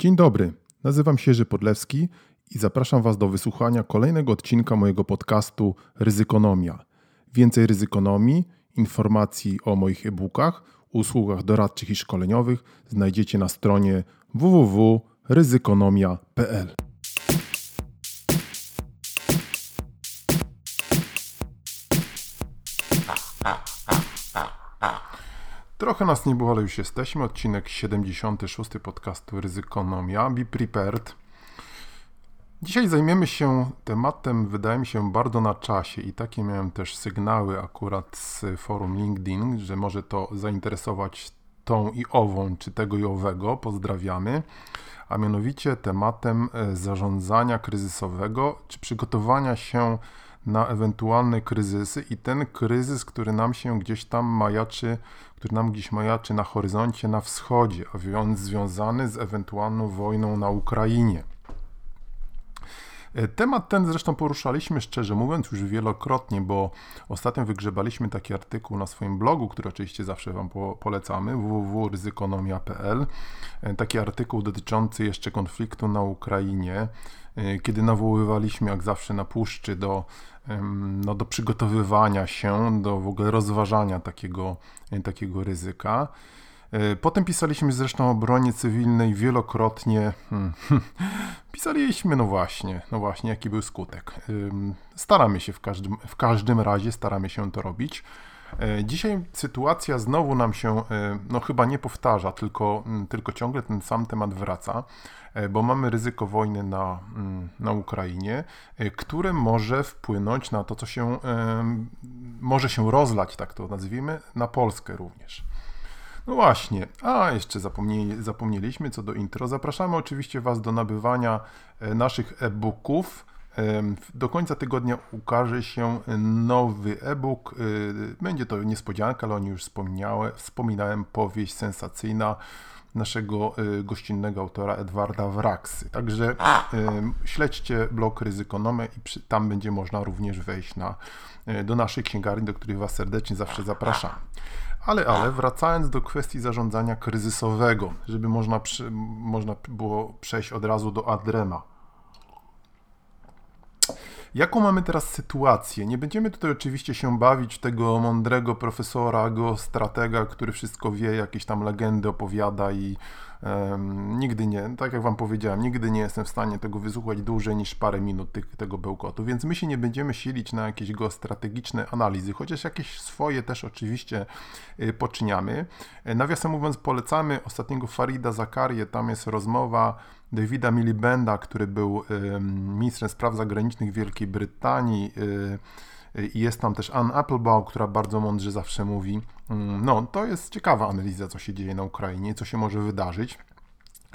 Dzień dobry, nazywam się Jerzy Podlewski i zapraszam Was do wysłuchania kolejnego odcinka mojego podcastu Ryzykonomia. Więcej ryzykonomii, informacji o moich e-bookach, usługach doradczych i szkoleniowych znajdziecie na stronie www.ryzykonomia.pl. Trochę nas nie było, ale już jesteśmy. Odcinek 76 podcastu Ryzykonomia. Be prepared. Dzisiaj zajmiemy się tematem, wydaje mi się, bardzo na czasie i takie miałem też sygnały akurat z forum LinkedIn, że może to zainteresować tą i ową, czy tego i owego. Pozdrawiamy. A mianowicie tematem e, zarządzania kryzysowego, czy przygotowania się na ewentualne kryzysy i ten kryzys, który nam się gdzieś tam majaczy, który nam gdzieś majaczy na horyzoncie na wschodzie, a więc związany z ewentualną wojną na Ukrainie. E, temat ten zresztą poruszaliśmy szczerze mówiąc już wielokrotnie, bo ostatnio wygrzebaliśmy taki artykuł na swoim blogu, który oczywiście zawsze Wam polecamy, www.ryzykonomia.pl. E, taki artykuł dotyczący jeszcze konfliktu na Ukrainie, kiedy nawoływaliśmy jak zawsze na puszczy do, no, do przygotowywania się, do w ogóle rozważania takiego, takiego ryzyka. E, potem pisaliśmy zresztą o obronie cywilnej wielokrotnie. Hmm, pisaliśmy, no właśnie, no właśnie, jaki był skutek. Staramy się w każdym, w każdym razie, staramy się to robić. E, dzisiaj sytuacja znowu nam się, e, no chyba nie powtarza, tylko, mm, tylko ciągle ten sam temat wraca, bo mamy ryzyko wojny na, mm, na Ukrainie, które może wpłynąć na to, co się może się rozlać, tak to nazwijmy, na Polskę również. No właśnie, a jeszcze zapomnieli, zapomnieliśmy co do intro. Zapraszamy oczywiście Was do nabywania e, naszych e-booków. Do końca tygodnia ukaże się nowy e-book. E, będzie to niespodzianka, ale o niej już wspomniałem. Wspominałem powieść sensacyjna naszego e, gościnnego autora Edwarda Wraksy. Także śledźcie blog Ryzykonome i tam będzie można również wejść na, do naszej księgarni, do których Was serdecznie zawsze zapraszam. Ale, ale wracając do kwestii zarządzania kryzysowego, żeby można, przy, można było przejść od razu do Adrema. Jaką mamy teraz sytuację? Nie będziemy tutaj oczywiście się bawić tego mądrego profesora, go stratega, który wszystko wie, jakieś tam legendy opowiada i um, nigdy nie, tak jak Wam powiedziałem, nigdy nie jestem w stanie tego wysłuchać dłużej niż parę minut tych, tego bełkotu, więc my się nie będziemy silić na jakieś geostrategiczne analizy, chociaż jakieś swoje też oczywiście y, poczyniamy. Nawiasem mówiąc, polecamy ostatniego Farida Zakarię, tam jest rozmowa Davida Milibanda, który był ministrem spraw zagranicznych Wielkiej Brytanii. Y, y, I jest tam też Ann Applebaum, która bardzo mądrze zawsze mówi. Mm, no, to jest ciekawa analiza, co się dzieje na Ukrainie, co się może wydarzyć.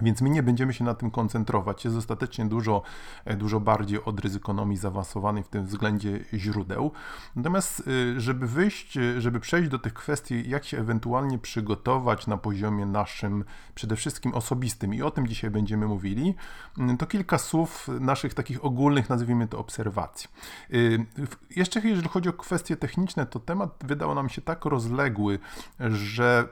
Więc my nie będziemy się na tym koncentrować. Jest dostatecznie dużo, e, dużo bardziej od ryzykonomii zaawansowanej w tym względzie źródeł. Natomiast, e, żeby wyjść, e, żeby przejść do tych kwestii, jak się ewentualnie przygotować na poziomie naszym, przede wszystkim osobistym, i o tym dzisiaj będziemy mówili, mm, to kilka słów naszych takich ogólnych, nazwijmy to, obserwacji. Jeszcze jeżeli chodzi o kwestie techniczne, to temat wydał nam się tak rozległy, że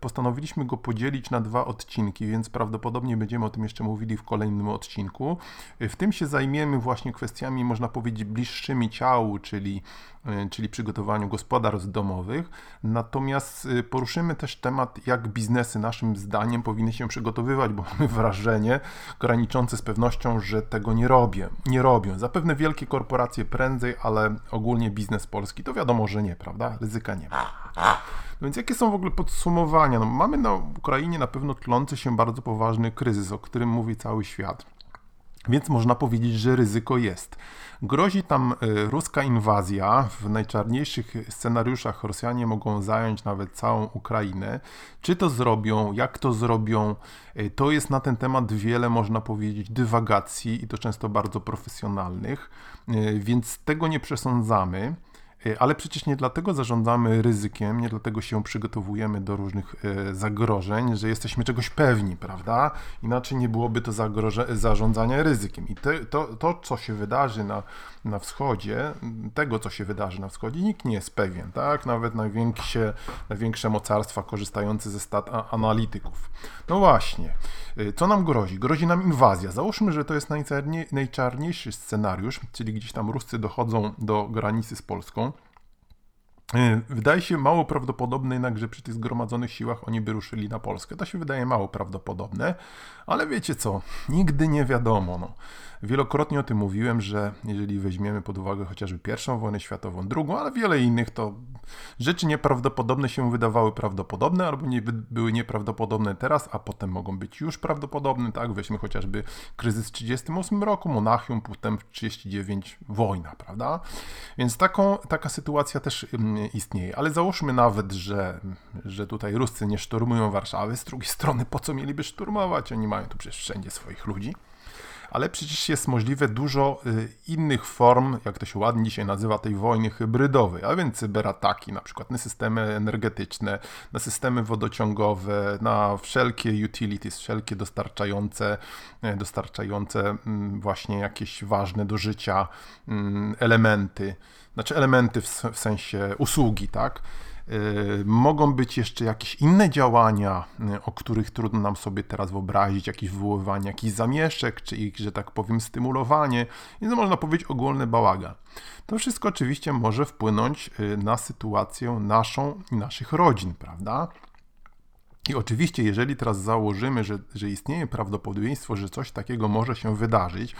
postanowiliśmy go podzielić na dwa odcinki, więc prawdopodobnie prawdopodobnie będziemy o tym jeszcze mówili w kolejnym odcinku. W tym się zajmiemy właśnie kwestiami, można powiedzieć, bliższymi ciału, czyli, czyli przygotowaniu gospodarstw domowych. Natomiast e, poruszymy też temat, jak biznesy naszym zdaniem powinny się przygotowywać, bo mamy wrażenie graniczące z pewnością, że tego nie robię, nie robią. Zapewne wielkie korporacje prędzej, ale ogólnie biznes polski to wiadomo, że nie, prawda? Ryzyka nie ma. No więc jakie są w ogóle podsumowania? No, mamy na Ukrainie na pewno tlący się bardzo poważny kryzys, o którym mówi cały świat. Więc można powiedzieć, że ryzyko jest. Grozi tam e, ruska inwazja. W najczarniejszych scenariuszach Rosjanie mogą zająć nawet całą Ukrainę. Czy to zrobią, jak to zrobią, e, to jest na ten temat wiele, można powiedzieć, dywagacji i to często bardzo profesjonalnych, e, więc tego nie przesądzamy. E, ale przecież nie dlatego zarządzamy ryzykiem, nie dlatego się przygotowujemy do różnych e, zagrożeń, że jesteśmy czegoś pewni, prawda? Inaczej nie byłoby to zarządzania ryzykiem. I te, to, to, co się wydarzy na, na wschodzie, tego, co się wydarzy na wschodzie, nikt nie jest pewien, tak? Nawet największe, największe mocarstwa korzystające ze stat analityków. No właśnie, e, co nam grozi? Grozi nam inwazja. Załóżmy, że to jest najczarniejszy scenariusz, czyli gdzieś tam Ruscy dochodzą do granicy z Polską. E, wydaje się mało prawdopodobne jednak, że przy tych zgromadzonych siłach oni by ruszyli na Polskę. To się wydaje mało prawdopodobne, ale wiecie co, nigdy nie wiadomo. No. Wielokrotnie o tym mówiłem, że jeżeli weźmiemy pod uwagę chociażby pierwszą wojnę światową, drugą, ale wiele innych, to rzeczy nieprawdopodobne się wydawały prawdopodobne albo nie, były nieprawdopodobne teraz, a potem mogą być już prawdopodobne, tak? Weźmy chociażby kryzys w 1938 roku, Monachium, potem w 1939 wojna, prawda? Więc taką, taka sytuacja też istnieje, ale załóżmy nawet, że, że tutaj Ruscy nie szturmują Warszawy, z drugiej strony po co mieliby szturmować? Oni mają tu przecież wszędzie swoich ludzi ale przecież jest możliwe dużo y, innych form, jak to się ładnie dzisiaj nazywa, tej wojny hybrydowej, a więc cyberataki, na przykład na systemy energetyczne, na systemy wodociągowe, na wszelkie utilities, wszelkie dostarczające, e, dostarczające mm, właśnie jakieś ważne do życia mm, elementy, znaczy elementy w sensie usługi, tak? Y, mogą być jeszcze jakieś inne działania, y, o których trudno nam sobie teraz wyobrazić, jakieś wywoływanie jakichś zamieszek, czy ich, że tak powiem, stymulowanie. To można powiedzieć ogólny bałagan. To wszystko oczywiście może wpłynąć y, na sytuację naszą i naszych rodzin, prawda? I oczywiście, jeżeli teraz założymy, że, że istnieje prawdopodobieństwo, że coś takiego może się wydarzyć,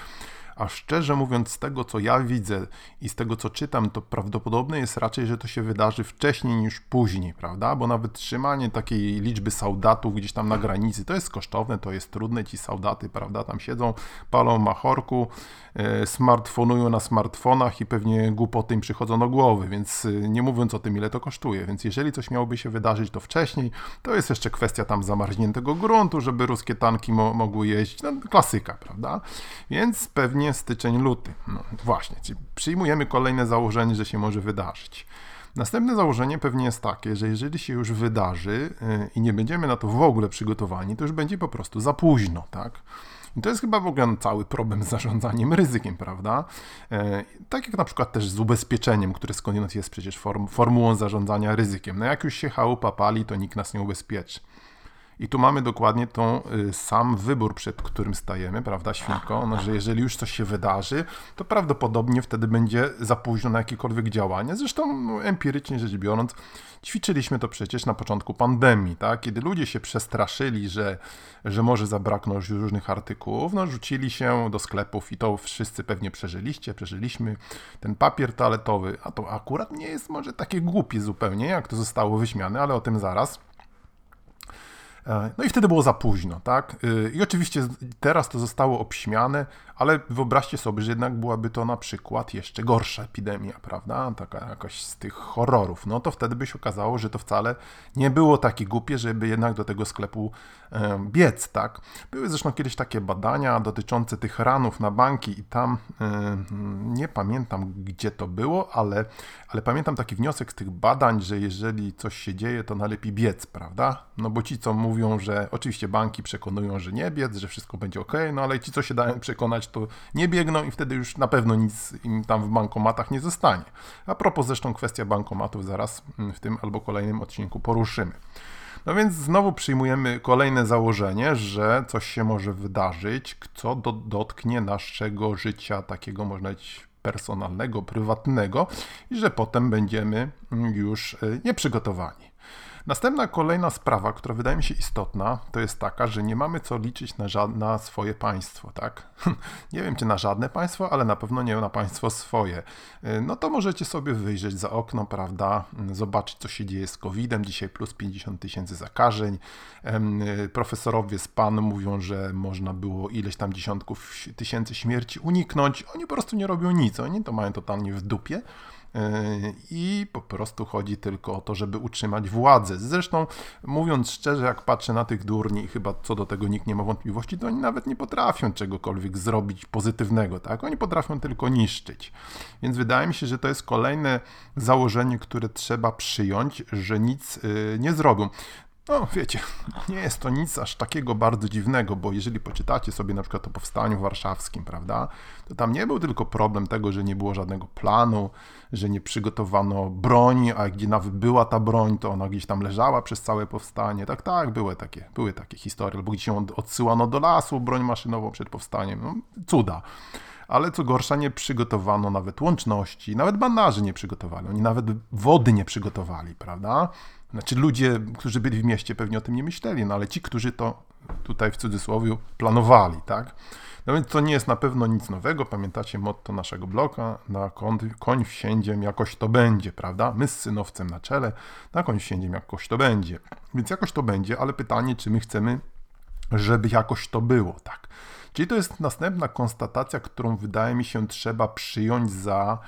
a szczerze mówiąc, z tego co ja widzę i z tego co czytam, to prawdopodobne jest raczej, że to się wydarzy wcześniej niż później, prawda? Bo nawet trzymanie takiej liczby saudatów gdzieś tam na granicy to jest kosztowne, to jest trudne. Ci saudaty, prawda, tam siedzą, palą machorku, e, smartfonują na smartfonach i pewnie głupoty im przychodzą do głowy, więc e, nie mówiąc o tym, ile to kosztuje. Więc jeżeli coś miałoby się wydarzyć, to wcześniej, to jest jeszcze kwestia tam zamarzniętego gruntu, żeby ruskie tanki mo mogły jeździć. No, klasyka, prawda? Więc pewnie styczeń, luty. No właśnie, czyli przyjmujemy kolejne założenie, że się może wydarzyć. Następne założenie pewnie jest takie, że jeżeli się już wydarzy y, i nie będziemy na to w ogóle przygotowani, to już będzie po prostu za późno, tak? I to jest chyba w ogóle cały problem z zarządzaniem ryzykiem, prawda? E, tak jak na przykład też z ubezpieczeniem, które skądinąd jest przecież form, formułą zarządzania ryzykiem. No jak już się chałupa pali, to nikt nas nie ubezpieczy. I tu mamy dokładnie tą y, sam wybór, przed którym stajemy, prawda, świnko? No, że jeżeli już coś się wydarzy, to prawdopodobnie wtedy będzie za późno na jakiekolwiek działanie. Zresztą no, empirycznie rzecz biorąc, ćwiczyliśmy to przecież na początku pandemii, tak? Kiedy ludzie się przestraszyli, że, że może zabraknąć różnych artykułów, no rzucili się do sklepów i to wszyscy pewnie przeżyliście, przeżyliśmy ten papier toaletowy, a to akurat nie jest może takie głupie zupełnie, jak to zostało wyśmiane, ale o tym zaraz. E, no i wtedy było za późno, tak? E, I oczywiście teraz to zostało obśmiane, ale wyobraźcie sobie, że jednak byłaby to na przykład jeszcze gorsza epidemia, prawda? Taka jakaś z tych horrorów. No to wtedy by się okazało, że to wcale nie było takie głupie, żeby jednak do tego sklepu e, biec, tak? Były zresztą kiedyś takie badania dotyczące tych ranów na banki i tam nie pamiętam gdzie to było, ale, ale pamiętam taki wniosek z tych badań, że jeżeli coś się dzieje, to najlepiej biec, prawda? No bo ci, co mówią, że oczywiście banki przekonują, że nie biec, że wszystko będzie ok, no ale ci, co się dają przekonać, to nie biegną i wtedy już na pewno nic im tam w bankomatach nie zostanie. A propos zresztą kwestia bankomatów zaraz mm, w tym albo kolejnym odcinku poruszymy. No więc znowu przyjmujemy kolejne założenie, że coś się może wydarzyć, co do, dotknie naszego życia takiego, można powiedzieć, personalnego, prywatnego i że potem będziemy już y, nieprzygotowani. Następna kolejna sprawa, która wydaje mi się istotna, to jest taka, że nie mamy co liczyć na, na swoje państwo, tak? nie wiem, czy na żadne państwo, ale na pewno nie na państwo swoje. Y, no to możecie sobie wyjrzeć za okno, prawda? Zobaczyć, co się dzieje z COVID-em. Dzisiaj plus 50 tysięcy zakażeń. Y, profesorowie z PAN mówią, że można było ileś tam dziesiątków tysięcy śmierci uniknąć. Oni po prostu nie robią nic. Oni to mają totalnie w dupie. I po prostu chodzi tylko o to, żeby utrzymać władzę. Zresztą, mówiąc szczerze, jak patrzę na tych durni, chyba co do tego nikt nie ma wątpliwości, to oni nawet nie potrafią czegokolwiek zrobić pozytywnego, tak? Oni potrafią tylko niszczyć. Więc wydaje mi się, że to jest kolejne założenie, które trzeba przyjąć, że nic y, nie zrobią. No, wiecie, nie jest to nic aż takiego bardzo dziwnego, bo jeżeli poczytacie sobie na przykład o powstaniu warszawskim, prawda, to tam nie był tylko problem tego, że nie było żadnego planu, że nie przygotowano broni, a gdzie nawet była ta broń, to ona gdzieś tam leżała przez całe powstanie. Tak, tak, były takie, były takie historie, albo gdzieś ją odsyłano do lasu broń maszynową przed powstaniem. No, cuda ale co gorsza, nie przygotowano nawet łączności, nawet bandaży nie przygotowali, oni nawet wody nie przygotowali, prawda? Znaczy ludzie, którzy byli w mieście pewnie o tym nie myśleli, no ale ci, którzy to tutaj w cudzysłowie planowali, tak? No więc to nie jest na pewno nic nowego. Pamiętacie motto naszego bloka, na koń wsiędziem jakoś to będzie, prawda? My z synowcem na czele, na koń wsiędziem jakoś to będzie. Więc jakoś to będzie, ale pytanie, czy my chcemy, żeby jakoś to było, tak? Czyli to jest następna konstatacja, którą wydaje mi się trzeba przyjąć za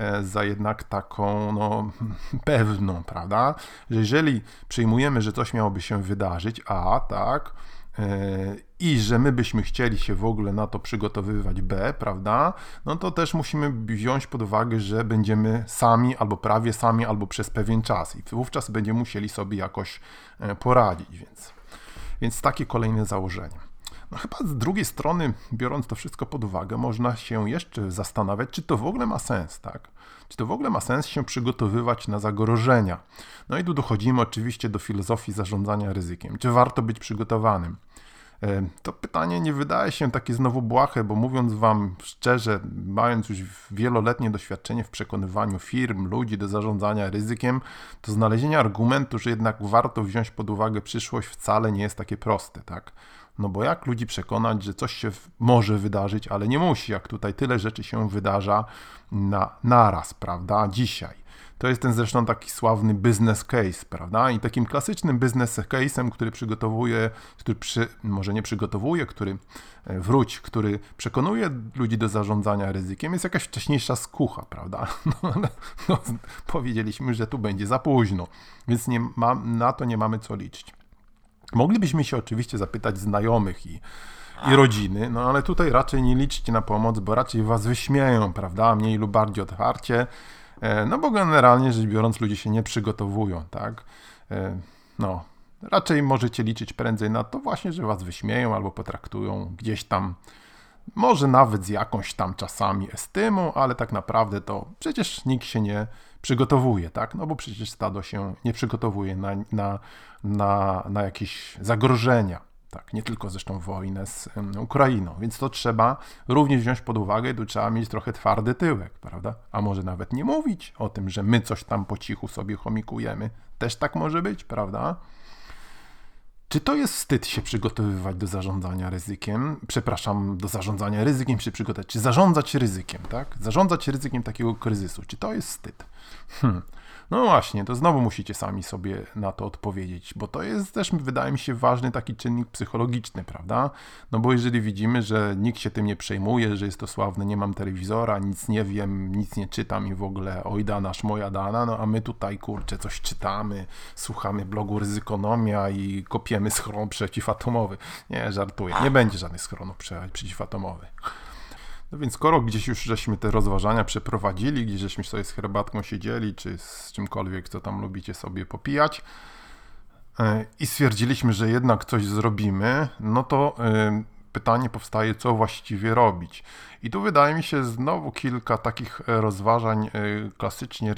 E, za jednak taką no, pewną, prawda? Że jeżeli przyjmujemy, że coś miałoby się wydarzyć, a tak, e, i że my byśmy chcieli się w ogóle na to przygotowywać B, prawda? No to też musimy wziąć pod uwagę, że będziemy sami, albo prawie sami, albo przez pewien czas i wówczas będziemy musieli sobie jakoś e, poradzić, więc, więc takie kolejne założenie. No chyba z drugiej strony, biorąc to wszystko pod uwagę, można się jeszcze zastanawiać, czy to w ogóle ma sens, tak? Czy to w ogóle ma sens się przygotowywać na zagrożenia? No i tu dochodzimy oczywiście do filozofii zarządzania ryzykiem. Czy warto być przygotowanym? E, to pytanie nie wydaje się takie znowu błahe, bo mówiąc Wam szczerze, mając już wieloletnie doświadczenie w przekonywaniu firm, ludzi do zarządzania ryzykiem, to znalezienie argumentu, że jednak warto wziąć pod uwagę przyszłość wcale nie jest takie proste, tak? No bo jak ludzi przekonać, że coś się może wydarzyć, ale nie musi, jak tutaj tyle rzeczy się wydarza na naraz, prawda, dzisiaj. To jest ten zresztą taki sławny business case, prawda? I takim klasycznym business case'em, który przygotowuje, który przy, może nie przygotowuje, który e, wróć, który przekonuje ludzi do zarządzania ryzykiem, jest jakaś wcześniejsza skucha, prawda? No, no, powiedzieliśmy, że tu będzie za późno, więc nie ma, na to nie mamy co liczyć. Moglibyśmy się oczywiście zapytać znajomych i, i rodziny, no ale tutaj raczej nie liczcie na pomoc, bo raczej was wyśmieją, prawda, mniej lub bardziej otwarcie, e, no bo generalnie rzecz biorąc ludzie się nie przygotowują, tak, e, no, raczej możecie liczyć prędzej na to właśnie, że was wyśmieją albo potraktują gdzieś tam, może nawet z jakąś tam czasami estymą, ale tak naprawdę to przecież nikt się nie przygotowuje, tak? No bo przecież stado się nie przygotowuje na, na, na, na jakieś zagrożenia. Tak, nie tylko zresztą wojnę z Ukrainą, więc to trzeba również wziąć pod uwagę, tu trzeba mieć trochę twardy tyłek, prawda? A może nawet nie mówić o tym, że my coś tam po cichu sobie chomikujemy. Też tak może być, prawda? Czy to jest wstyd się przygotowywać do zarządzania ryzykiem? Przepraszam, do zarządzania ryzykiem się przygotować. Czy zarządzać ryzykiem, tak? Zarządzać ryzykiem takiego kryzysu. Czy to jest wstyd? Hmm. No właśnie, to znowu musicie sami sobie na to odpowiedzieć, bo to jest też, wydaje mi się, ważny taki czynnik psychologiczny, prawda? No bo jeżeli widzimy, że nikt się tym nie przejmuje, że jest to sławne, nie mam telewizora, nic nie wiem, nic nie czytam i w ogóle oj danasz, moja dana, no a my tutaj, kurczę, coś czytamy, słuchamy blogu Ryzykonomia i kopiemy schron przeciwatomowy. Nie, żartuję, nie będzie żadnych schronów przeciwatomowych. No więc skoro gdzieś już żeśmy te rozważania przeprowadzili, gdzieś żeśmy sobie z herbatką siedzieli, czy z czymkolwiek, co tam lubicie sobie popijać e, i stwierdziliśmy, że jednak coś zrobimy, no to e, pytanie powstaje, co właściwie robić. I tu wydaje mi się znowu kilka takich e, rozważań e, klasycznie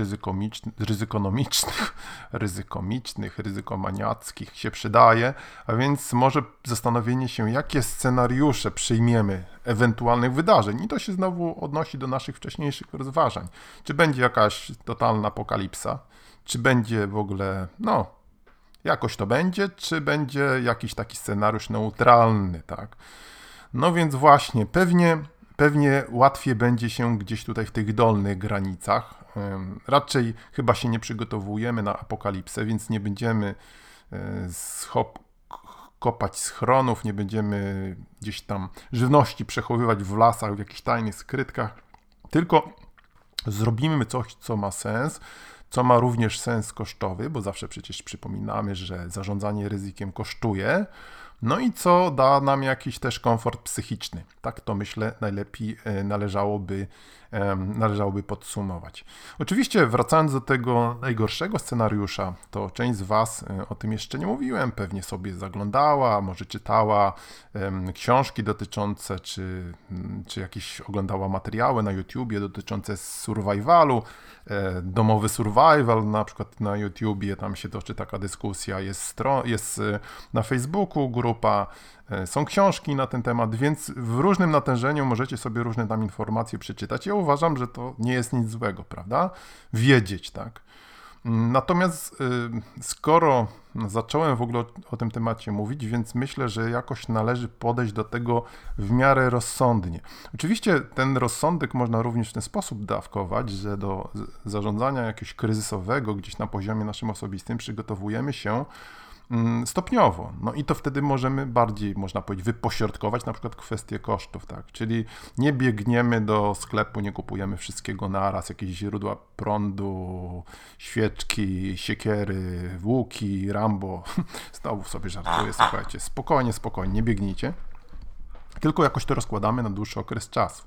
ryzykonomicznych, ryzykomicznych, ryzykomaniackich się przydaje, a więc może zastanowienie się, jakie scenariusze przyjmiemy ewentualnych wydarzeń. I to się znowu odnosi do naszych wcześniejszych rozważań. Czy będzie jakaś totalna apokalipsa, czy będzie w ogóle, no, jakoś to będzie, czy będzie jakiś taki scenariusz neutralny, tak? No więc właśnie, pewnie, pewnie łatwiej będzie się gdzieś tutaj w tych dolnych granicach. Raczej chyba się nie przygotowujemy na apokalipsę, więc nie będziemy e, schop kopać schronów, nie będziemy gdzieś tam żywności przechowywać w lasach, w jakichś tajnych skrytkach, tylko zrobimy coś, co ma sens, co ma również sens kosztowy, bo zawsze przecież przypominamy, że zarządzanie ryzykiem kosztuje. No i co da nam jakiś też komfort psychiczny. Tak to myślę najlepiej e, należałoby należałoby podsumować. Oczywiście, wracając do tego najgorszego scenariusza, to część z Was o tym jeszcze nie mówiłem, pewnie sobie zaglądała, może czytała książki dotyczące, czy, mm, czy jakieś oglądała materiały na YouTubie dotyczące survivalu, e, domowy survival, na przykład na YouTubie, tam się toczy taka dyskusja, jest, jest e, na Facebooku grupa są książki na ten temat, więc w różnym natężeniu możecie sobie różne tam informacje przeczytać. Ja uważam, że to nie jest nic złego, prawda? Wiedzieć, tak. Natomiast y, skoro zacząłem w ogóle o tym temacie mówić, więc myślę, że jakoś należy podejść do tego w miarę rozsądnie. Oczywiście ten rozsądek można również w ten sposób dawkować, że do zarządzania jakiegoś kryzysowego gdzieś na poziomie naszym osobistym przygotowujemy się Mm, stopniowo. No i to wtedy możemy bardziej, można powiedzieć, wypośrodkować na przykład kwestie kosztów, tak? Czyli nie biegniemy do sklepu, nie kupujemy wszystkiego naraz, jakieś źródła prądu, świeczki, siekiery, łuki, Rambo. Znowu sobie żartuję, słuchajcie, spokojnie, spokojnie, nie biegnijcie. Tylko jakoś to rozkładamy na dłuższy okres czasu.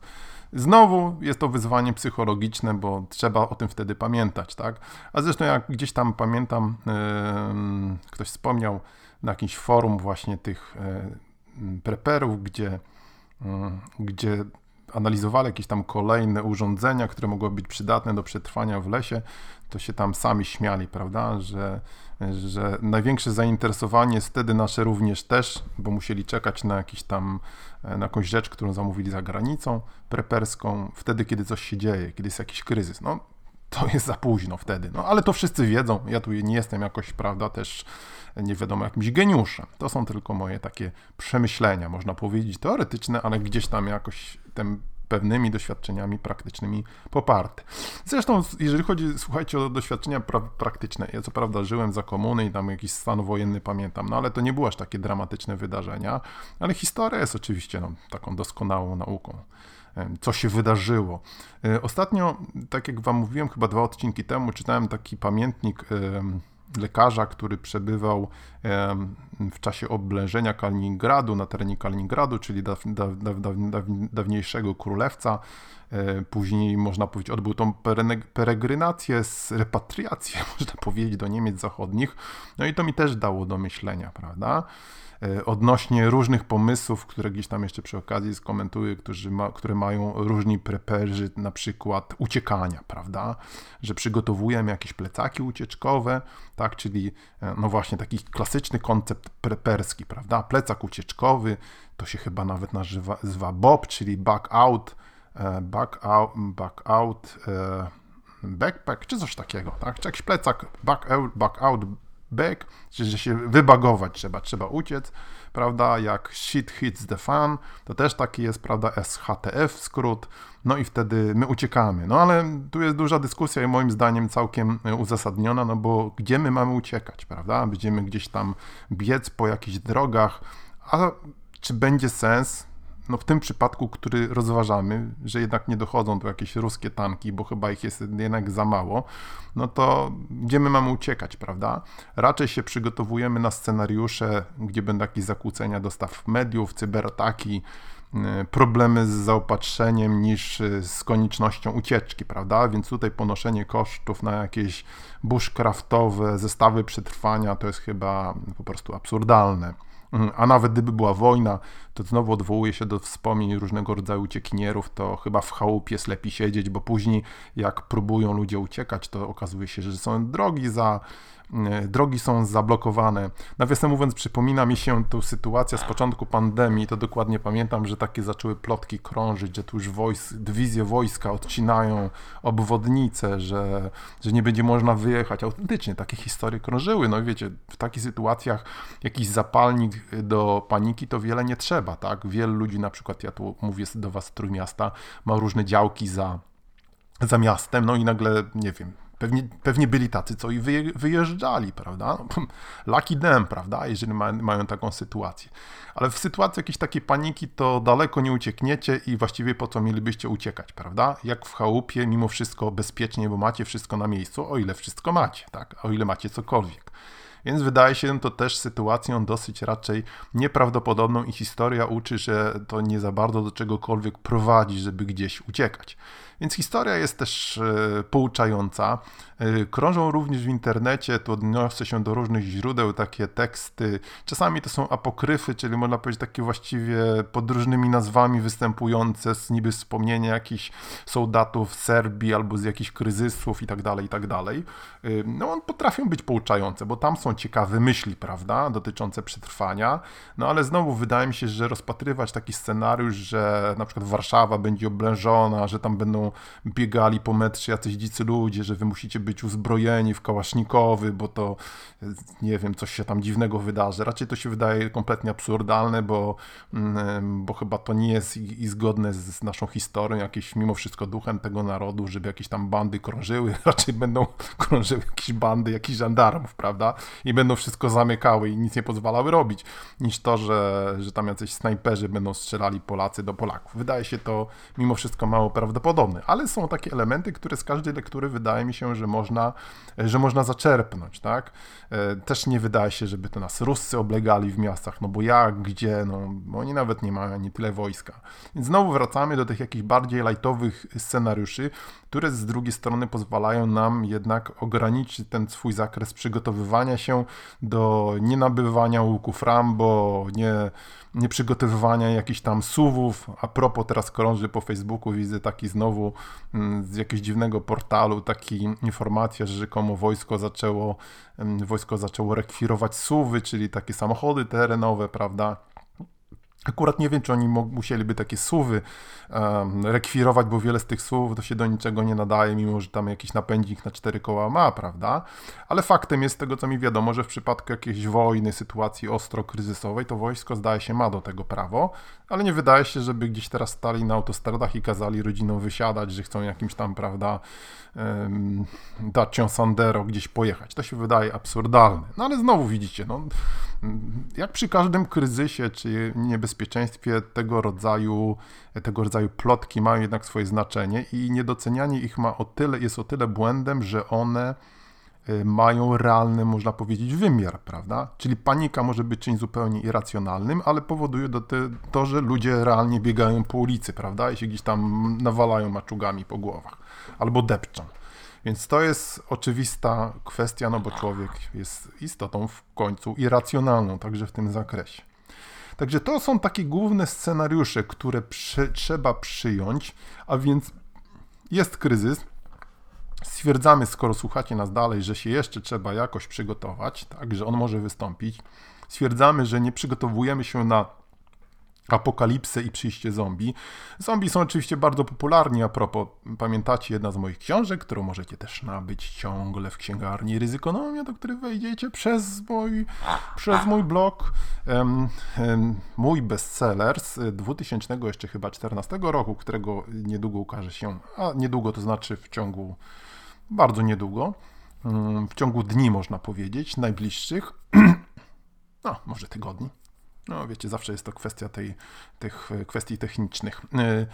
Znowu jest to wyzwanie psychologiczne, bo trzeba o tym wtedy pamiętać, tak? A zresztą jak gdzieś tam pamiętam, yy, ktoś wspomniał na jakimś forum właśnie tych yy, preperów, gdzie, yy, gdzie analizowali jakieś tam kolejne urządzenia, które mogły być przydatne do przetrwania w lesie, to się tam sami śmiali, prawda, że, że największe zainteresowanie jest wtedy nasze również też, bo musieli czekać na jakiś tam, na jakąś rzecz, którą zamówili za granicą preperską, wtedy, kiedy coś się dzieje, kiedy jest jakiś kryzys. No, to jest za późno wtedy. No, ale to wszyscy wiedzą. Ja tu nie jestem jakoś, prawda, też nie wiadomo jakimś geniuszem. To są tylko moje takie przemyślenia, można powiedzieć teoretyczne, ale gdzieś tam jakoś ten pewnymi doświadczeniami praktycznymi poparte. Zresztą, jeżeli chodzi, słuchajcie, o doświadczenia pra praktyczne, ja co prawda żyłem za komuny i tam jakiś stan wojenny pamiętam, no ale to nie były aż takie dramatyczne wydarzenia, ale historia jest oczywiście no, taką doskonałą nauką co się wydarzyło. E, ostatnio, tak jak Wam mówiłem, chyba dwa odcinki temu, czytałem taki pamiętnik lekarza, który przebywał w czasie oblężenia Kaliningradu, na terenie Kaliningradu, czyli daw, daw, daw, dawniejszego królewca. E, później, można powiedzieć, odbył tą peregrinację, repatriację, można powiedzieć, do Niemiec zachodnich. No i to mi też dało do myślenia, prawda? E, odnośnie różnych pomysłów, które gdzieś tam jeszcze przy okazji skomentuję, którzy ma, które mają różni preperzy, na przykład uciekania, prawda? Że przygotowujemy jakieś plecaki ucieczkowe, tak? Czyli e, no właśnie taki klasyczny koncept preperski, prawda? Plecak ucieczkowy, to się chyba nawet nazywa, nazywa BOB, czyli back out, e, back out, back out, backpack, czy coś takiego, tak? Czy jakiś plecak back out, back out back, czyli że się wybagować trzeba, trzeba uciec, prawda, jak shit hits the fan, to też taki jest, prawda, SHTF skrót, no i wtedy my uciekamy. No ale tu jest duża dyskusja i moim zdaniem całkiem uzasadniona, no bo gdzie my mamy uciekać, prawda, będziemy gdzieś tam biec po jakichś drogach, a czy będzie sens no w tym przypadku, który rozważamy, że jednak nie dochodzą tu jakieś ruskie tanki, bo chyba ich jest jednak za mało, no to gdzie my mamy uciekać, prawda? Raczej się przygotowujemy na scenariusze, gdzie będą jakieś zakłócenia dostaw mediów, cyberataki, y, problemy z zaopatrzeniem niż y, z koniecznością ucieczki, prawda? Więc tutaj ponoszenie kosztów na jakieś bushcraftowe zestawy przetrwania to jest chyba po prostu absurdalne. Mhm. A nawet gdyby była wojna, to znowu odwołuje się do wspomnień różnego rodzaju uciekinierów, to chyba w chałupie lepiej siedzieć, bo później jak próbują ludzie uciekać, to okazuje się, że są drogi za drogi są zablokowane. Nawiasem mówiąc, przypomina mi się tu sytuacja z początku pandemii, to dokładnie pamiętam, że takie zaczęły plotki krążyć, że tu już wojs, dywizje wojska odcinają obwodnice, że, że nie będzie można wyjechać. Autentycznie takie historie krążyły. No i wiecie, w takich sytuacjach jakiś zapalnik do paniki to wiele nie trzeba, tak? Wielu ludzi, na przykład ja tu mówię do was z Trójmiasta, ma różne działki za, za miastem, no i nagle, nie wiem, Pewnie, pewnie byli tacy, co i wyjeżdżali, prawda? Lucky them, prawda, jeżeli ma, mają taką sytuację. Ale w sytuacji jakiejś takiej paniki, to daleko nie uciekniecie i właściwie po co mielibyście uciekać, prawda? Jak w chałupie, mimo wszystko bezpiecznie, bo macie wszystko na miejscu, o ile wszystko macie, tak? O ile macie cokolwiek. Więc wydaje się to też sytuacją dosyć raczej nieprawdopodobną i historia uczy, że to nie za bardzo do czegokolwiek prowadzi, żeby gdzieś uciekać. Więc historia jest też e, pouczająca. E, krążą również w internecie, tu odniosę się do różnych źródeł, takie teksty. Czasami to są apokryfy, czyli można powiedzieć takie właściwie pod różnymi nazwami występujące, z niby wspomnienia jakichś soldatów z Serbii albo z jakichś kryzysów i tak dalej, i tak. E, no, one potrafią być pouczające, bo tam są ciekawe myśli, prawda, dotyczące przetrwania. No ale znowu wydaje mi się, że rozpatrywać taki scenariusz, że na przykład Warszawa będzie oblężona, że tam będą biegali po metrze jacyś dzicy ludzie, że wy musicie być uzbrojeni w kałasznikowy, bo to nie wiem, coś się tam dziwnego wydarzy. Raczej to się wydaje kompletnie absurdalne, bo, mm, bo chyba to nie jest i, i zgodne z naszą historią, jakieś mimo wszystko duchem tego narodu, żeby jakieś tam bandy krążyły. Raczej będą krążyły jakieś bandy, jakichś żandarmów, prawda? I będą wszystko zamykały i nic nie pozwalały robić, niż to, że, że tam jacyś snajperzy będą strzelali Polacy do Polaków. Wydaje się to mimo wszystko mało prawdopodobne ale są takie elementy, które z każdej lektury wydaje mi się, że można, że można zaczerpnąć, tak? E, też nie wydaje się, żeby to nas Ruscy oblegali w miastach, no bo jak, gdzie, no oni nawet nie mają ani tyle wojska. Więc znowu wracamy do tych jakichś bardziej lightowych scenariuszy, które z drugiej strony pozwalają nam jednak ograniczyć ten swój zakres przygotowywania się do nienabywania łuków Rambo, nie, nie przygotowywania jakichś tam suwów. A propos teraz krąży po Facebooku, widzę taki znowu mm, z jakiegoś dziwnego portalu taki informacja, że rzekomo wojsko zaczęło, mm, wojsko zaczęło rekwirować suwy, czyli takie samochody terenowe, prawda? Akurat nie wiem, czy oni musieliby takie suwy um, rekwirować, bo wiele z tych słów to się do niczego nie nadaje, mimo że tam jakiś napędzik na cztery koła ma, prawda? Ale faktem jest, z tego co mi wiadomo, że w przypadku jakiejś wojny, sytuacji ostro kryzysowej, to wojsko zdaje się ma do tego prawo, ale nie wydaje się, żeby gdzieś teraz stali na autostradach i kazali rodzinom wysiadać, że chcą jakimś tam, prawda, um, Dacią Sandero gdzieś pojechać. To się wydaje absurdalne. No ale znowu widzicie, no, jak przy każdym kryzysie czy niebezpieczeństwie tego rodzaju, tego rodzaju plotki mają jednak swoje znaczenie i niedocenianie ich ma o tyle, jest o tyle błędem, że one y, mają realny, można powiedzieć, wymiar, prawda? Czyli panika może być czymś zupełnie irracjonalnym, ale powoduje to, to, że ludzie realnie biegają po ulicy, prawda? I się gdzieś tam nawalają maczugami po głowach albo depczą. Więc to jest oczywista kwestia, no bo człowiek jest istotą w końcu irracjonalną, także w tym zakresie. Także to są takie główne scenariusze, które trzeba przyjąć, a więc jest kryzys. Stwierdzamy, skoro słuchacie nas dalej, że się jeszcze trzeba jakoś przygotować, tak, że on może wystąpić. Stwierdzamy, że nie przygotowujemy się na apokalipsę i przyjście zombie. Zombie są oczywiście bardzo popularni, a propos, pamiętacie jedna z moich książek, którą możecie też nabyć ciągle w księgarni Ryzykonomia, do której wejdziecie przez mój, przez mój blog. Um, um, mój bestseller z 2000 jeszcze chyba 14 roku, którego niedługo ukaże się, a niedługo to znaczy w ciągu, bardzo niedługo, um, w ciągu dni można powiedzieć, najbliższych, no może tygodni. No wiecie, zawsze jest to kwestia tej, tych kwestii technicznych. E,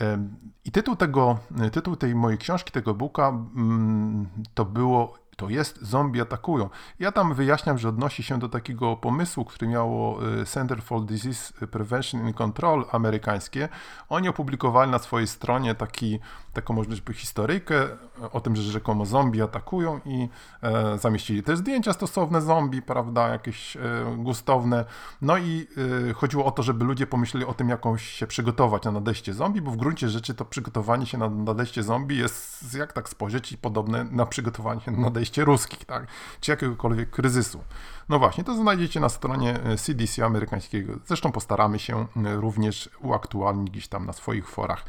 e, I tytuł tego, tytuł tej mojej książki, tego booka, mm, to było to jest zombie atakują. Ja tam wyjaśniam, że odnosi się do takiego pomysłu, który miało e, Center for Disease Prevention and Control amerykańskie. Oni opublikowali na swojej stronie taki, taką możliwość historyjkę o tym, że rzekomo zombie atakują i e, zamieścili też zdjęcia stosowne zombie, prawda, jakieś e, gustowne. No i e, chodziło o to, żeby ludzie pomyśleli o tym, jaką się przygotować na nadejście zombie, bo w gruncie rzeczy to przygotowanie się na nadejście zombie jest, jak tak spojrzeć, podobne na przygotowanie na nadejście ruskich, tak, czy jakiegokolwiek kryzysu. No właśnie, to znajdziecie na stronie CDC amerykańskiego. Zresztą postaramy się również uaktualnić gdzieś tam na swoich forach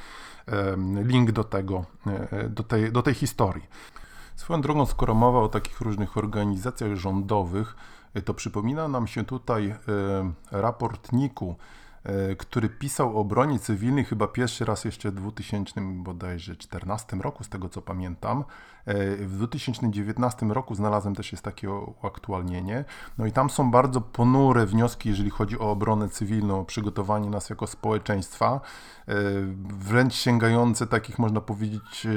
link do tego, e, do tej, do tej historii. Swoją drogą, skoro mowa o takich różnych organizacjach rządowych, e, to przypomina nam się tutaj e, raport NIK-u e, który pisał o obronie cywilnej chyba pierwszy raz jeszcze w 2000 bodajże 14 roku, z tego co pamiętam. E, w 2019 roku znalazłem też jest takie uaktualnienie. No i tam są bardzo ponure wnioski, jeżeli chodzi o obronę cywilną, przygotowanie nas jako społeczeństwa, e, wręcz sięgające takich, można powiedzieć,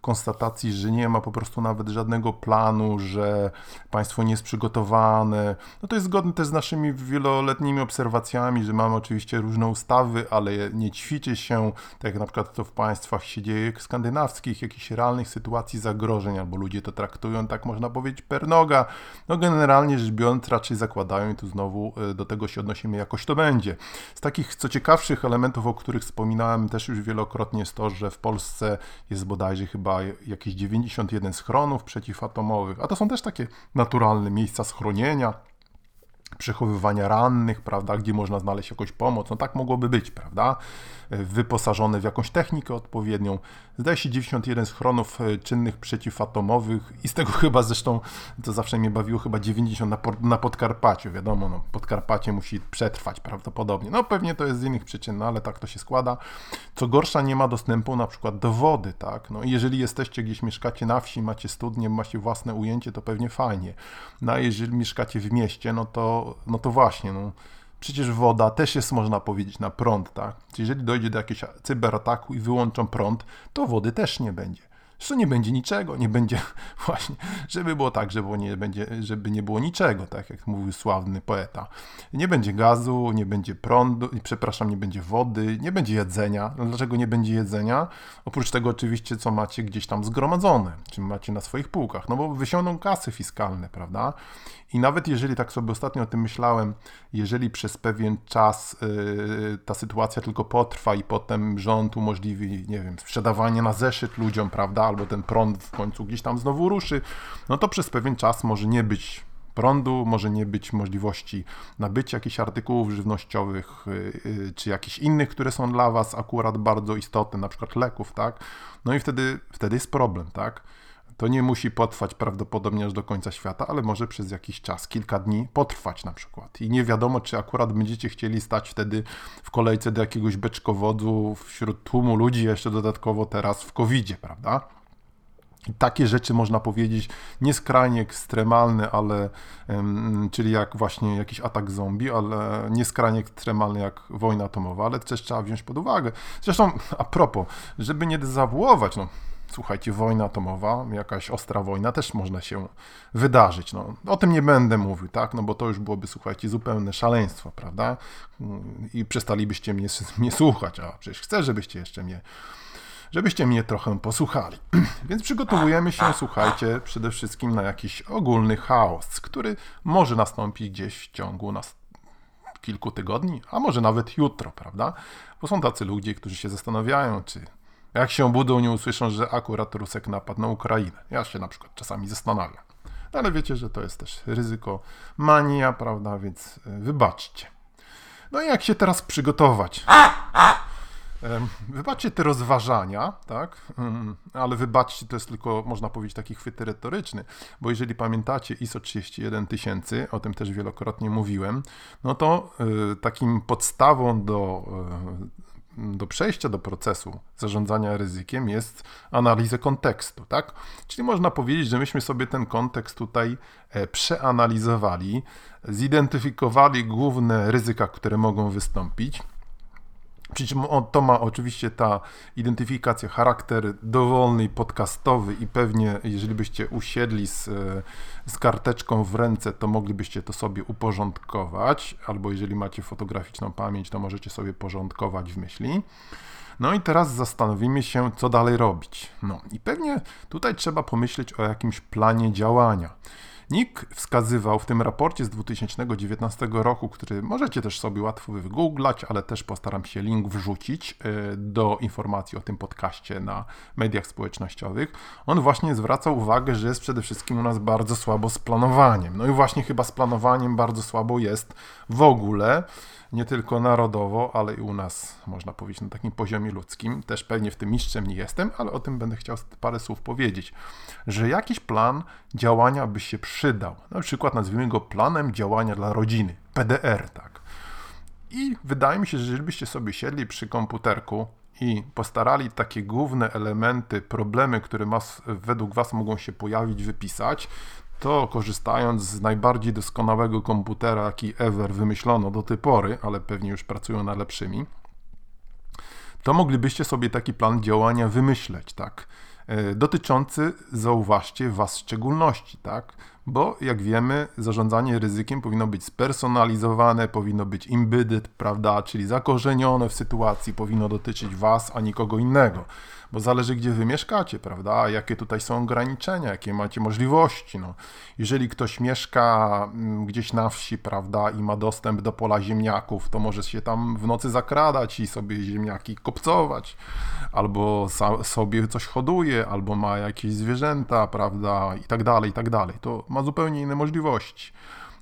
konstatacji, że nie ma po prostu nawet żadnego planu, że państwo nie jest przygotowane. No to jest zgodne też z naszymi wieloletnimi obserwacjami, że mamy oczywiście różne ustawy, ale nie ćwiczy się, tak jak na przykład to w państwach się dzieje skandynawskich, jakichś realnych sytuacji zagrożeń, albo ludzie to traktują, tak można powiedzieć, per noga. No generalnie rzecz biorąc raczej zakładają i tu znowu e, do tego się odnosimy, jakoś to będzie. Z takich co ciekawszych elementów, o których wspominałem też już wielokrotnie jest to, że w Polsce jest bodajże chyba jakieś 91 schronów przeciwatomowych, a to są też takie naturalne miejsca schronienia, przechowywania rannych, prawda, gdzie można znaleźć jakąś pomoc. No tak mogłoby być, prawda? Wyposażone w jakąś technikę odpowiednią. Zdaje się 91 schronów e, czynnych przeciwatomowych i z tego chyba zresztą, to zawsze mnie bawiło, chyba 90 na, na Podkarpaciu. Wiadomo, no, Podkarpacie musi przetrwać prawdopodobnie. No pewnie to jest z innych przyczyn, no, ale tak to się składa. Co gorsza, nie ma dostępu na przykład do wody, tak? No jeżeli jesteście gdzieś, mieszkacie na wsi, macie studnie, macie własne ujęcie, to pewnie fajnie. No a jeżeli mieszkacie w mieście, no to, no to właśnie, no Przecież woda też jest, można powiedzieć, na prąd, tak? Jeżeli dojdzie do jakiegoś cyberataku i wyłączą prąd, to wody też nie będzie. Zresztą nie będzie niczego, nie będzie właśnie, żeby było tak, żeby nie, będzie, żeby nie było niczego, tak jak mówił sławny poeta. Nie będzie gazu, nie będzie prądu, przepraszam, nie będzie wody, nie będzie jedzenia. No dlaczego nie będzie jedzenia? Oprócz tego oczywiście, co macie gdzieś tam zgromadzone, czy macie na swoich półkach, no bo wysiądą kasy fiskalne, prawda? I nawet jeżeli, tak sobie ostatnio o tym myślałem, jeżeli przez pewien czas yy, ta sytuacja tylko potrwa i potem rząd umożliwi, nie wiem, sprzedawanie na zeszyt ludziom, prawda, albo ten prąd w końcu gdzieś tam znowu ruszy, no to przez pewien czas może nie być prądu, może nie być możliwości nabycia jakichś artykułów żywnościowych, yy, czy jakichś innych, które są dla Was akurat bardzo istotne, na przykład leków, tak? No i wtedy, wtedy jest problem, tak? To nie musi potrwać prawdopodobnie aż do końca świata, ale może przez jakiś czas, kilka dni potrwać na przykład. I nie wiadomo, czy akurat będziecie chcieli stać wtedy w kolejce do jakiegoś beczkowodu wśród tłumu ludzi, jeszcze dodatkowo teraz w covid prawda? I takie rzeczy można powiedzieć nieskrajnie ekstremalne, ale czyli jak właśnie jakiś atak zombie, ale nieskrajnie ekstremalny jak wojna atomowa, ale też trzeba wziąć pod uwagę. Zresztą a propos, żeby nie dezawuować, no słuchajcie, wojna atomowa, jakaś ostra wojna też można się wydarzyć. No, o tym nie będę mówił, tak? No bo to już byłoby, słuchajcie, zupełne szaleństwo, prawda? I przestalibyście mnie, mnie słuchać, a przecież chcę, żebyście jeszcze mnie żebyście mnie trochę posłuchali. Więc przygotowujemy się, słuchajcie, przede wszystkim na jakiś ogólny chaos, który może nastąpić gdzieś w ciągu nas kilku tygodni, a może nawet jutro, prawda? Bo są tacy ludzie, którzy się zastanawiają, czy jak się obudzą, nie usłyszą, że akurat Rusek napadł na Ukrainę. Ja się na przykład czasami zastanawiam. Ale wiecie, że to jest też ryzyko mania, prawda, więc e, wybaczcie. No i jak się teraz przygotować? Wybaczcie te rozważania, tak? Mm, ale wybaczcie, to jest tylko, można powiedzieć, taki chwyt retoryczny, bo jeżeli pamiętacie ISO 31000, o tym też wielokrotnie mówiłem, no to y, takim podstawą do y, do przejścia do procesu zarządzania ryzykiem jest analiza kontekstu, tak? Czyli można powiedzieć, że myśmy sobie ten kontekst tutaj e, przeanalizowali, zidentyfikowali główne ryzyka, które mogą wystąpić przy czym to ma oczywiście ta identyfikacja, charakter dowolny, podcastowy i pewnie jeżeli byście usiedli z, z karteczką w ręce, to moglibyście to sobie uporządkować, albo jeżeli macie fotograficzną pamięć, to możecie sobie porządkować w myśli. No i teraz zastanowimy się, co dalej robić. No i pewnie tutaj trzeba pomyśleć o jakimś planie działania. NIK wskazywał w tym raporcie z 2019 roku, który możecie też sobie łatwo wygooglać, ale też postaram się link wrzucić e, do informacji o tym podcaście na mediach społecznościowych. On właśnie zwracał uwagę, że jest przede wszystkim u nas bardzo słabo z planowaniem. No i właśnie chyba z planowaniem bardzo słabo jest w ogóle nie tylko narodowo, ale i u nas, można powiedzieć, na takim poziomie ludzkim. Też pewnie w tym mistrzem nie jestem, ale o tym będę chciał parę słów powiedzieć. Że jakiś plan działania by się przydał. Na przykład nazwijmy go planem działania dla rodziny. PDR, tak. I wydaje mi się, że jeżeli byście sobie siedli przy komputerku i postarali takie główne elementy, problemy, które was, według Was mogą się pojawić, wypisać, to korzystając z najbardziej doskonałego komputera, jaki ever wymyślono do tej pory, ale pewnie już pracują na lepszymi, to moglibyście sobie taki plan działania wymyśleć, tak? E, dotyczący, zauważcie, Was w szczególności, tak? Bo jak wiemy, zarządzanie ryzykiem powinno być spersonalizowane, powinno być embedded, prawda? Czyli zakorzenione w sytuacji, powinno dotyczyć Was, a nikogo innego bo zależy gdzie wy mieszkacie, prawda? Jakie tutaj są ograniczenia, jakie macie możliwości. No. Jeżeli ktoś mieszka mm, gdzieś na wsi, prawda, i ma dostęp do pola ziemniaków, to może się tam w nocy zakradać i sobie ziemniaki kopcować, albo sobie coś hoduje, albo ma jakieś zwierzęta, prawda, i tak dalej, i tak dalej. To ma zupełnie inne możliwości.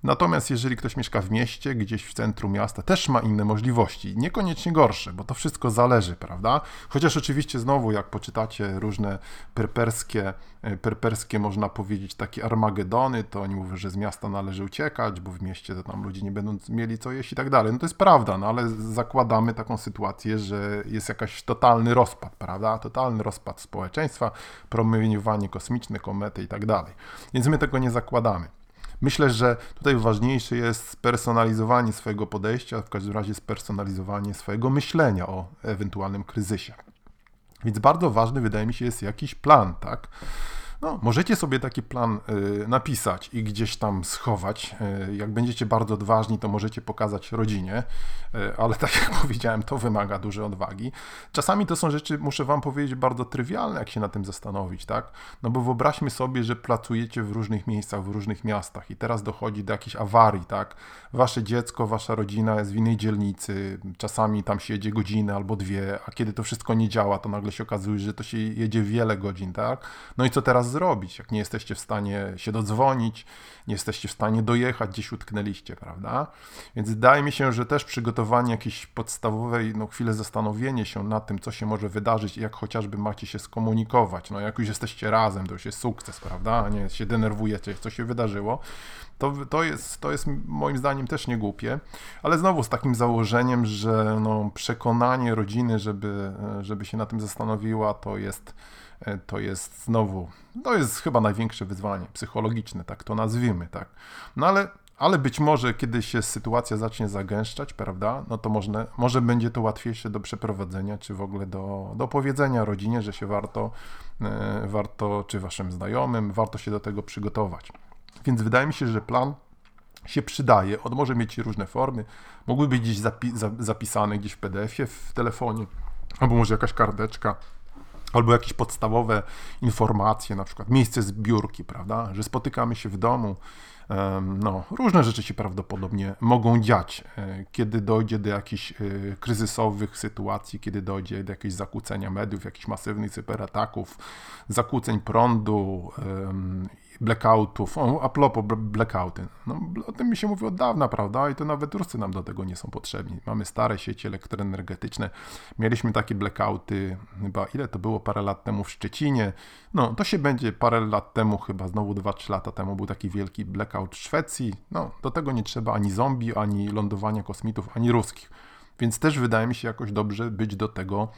Natomiast jeżeli ktoś mieszka w mieście, gdzieś w centrum miasta, też ma inne możliwości, niekoniecznie gorsze, bo to wszystko zależy, prawda? Chociaż oczywiście znowu, jak poczytacie różne perperskie, e, perperskie można powiedzieć, takie armagedony, to oni mówią, że z miasta należy uciekać, bo w mieście to tam ludzie nie będą mieli co jeść i tak dalej. No to jest prawda, no ale zakładamy taką sytuację, że jest jakaś totalny rozpad, prawda? Totalny rozpad społeczeństwa, promieniowanie kosmiczne, komety i tak dalej. Więc my tego nie zakładamy. Myślę, że tutaj ważniejsze jest spersonalizowanie swojego podejścia, w każdym razie spersonalizowanie swojego myślenia o ewentualnym kryzysie. Więc bardzo ważny wydaje mi się jest jakiś plan, tak? No, możecie sobie taki plan y, napisać i gdzieś tam schować. Y, jak będziecie bardzo odważni, to możecie pokazać rodzinie, y, ale tak jak powiedziałem, to wymaga dużej odwagi. Czasami to są rzeczy, muszę Wam powiedzieć, bardzo trywialne, jak się na tym zastanowić, tak? No bo wyobraźmy sobie, że pracujecie w różnych miejscach, w różnych miastach i teraz dochodzi do jakiejś awarii, tak? Wasze dziecko, Wasza rodzina jest w innej dzielnicy, czasami tam się jedzie godzinę albo dwie, a kiedy to wszystko nie działa, to nagle się okazuje, że to się jedzie wiele godzin, tak? No i co teraz zrobić, jak nie jesteście w stanie się dodzwonić, nie jesteście w stanie dojechać, gdzieś utknęliście, prawda? Więc wydaje mi się, że też przygotowanie jakiejś podstawowej, no chwilę zastanowienie się nad tym, co się może wydarzyć i jak chociażby macie się skomunikować. No jak już jesteście razem, to już jest sukces, prawda? Nie się denerwujecie, co się wydarzyło. To, to, jest, to jest moim zdaniem też niegłupie, ale znowu z takim założeniem, że no, przekonanie rodziny, żeby, żeby się na tym zastanowiła, to jest to jest znowu, to jest chyba największe wyzwanie psychologiczne, tak to nazwijmy, tak. No ale, ale być może, kiedy się sytuacja zacznie zagęszczać, prawda, no to może, może będzie to łatwiejsze do przeprowadzenia, czy w ogóle do, do powiedzenia rodzinie, że się warto, e, warto, czy waszym znajomym, warto się do tego przygotować. Więc wydaje mi się, że plan się przydaje. On może mieć różne formy. Mógłby być gdzieś zapi zapisany gdzieś w PDF-ie w telefonie, albo może jakaś karteczka albo jakieś podstawowe informacje, na przykład miejsce zbiórki, prawda, że spotykamy się w domu, no, różne rzeczy się prawdopodobnie mogą dziać, e, kiedy dojdzie do jakichś e, kryzysowych sytuacji, kiedy dojdzie do jakiegoś zakłócenia mediów, jakichś masywnych cyberataków, zakłóceń prądu blackoutów, a propos blackouty, no, o tym mi się mówi od dawna, prawda, i to nawet Ruscy nam do tego nie są potrzebni. Mamy stare sieci elektroenergetyczne, mieliśmy takie blackouty, chyba ile to było parę lat temu w Szczecinie, no to się będzie parę lat temu, chyba znowu 2-3 lata temu był taki wielki blackout w Szwecji, no do tego nie trzeba ani zombie, ani lądowania kosmitów, ani ruskich, więc też wydaje mi się jakoś dobrze być do tego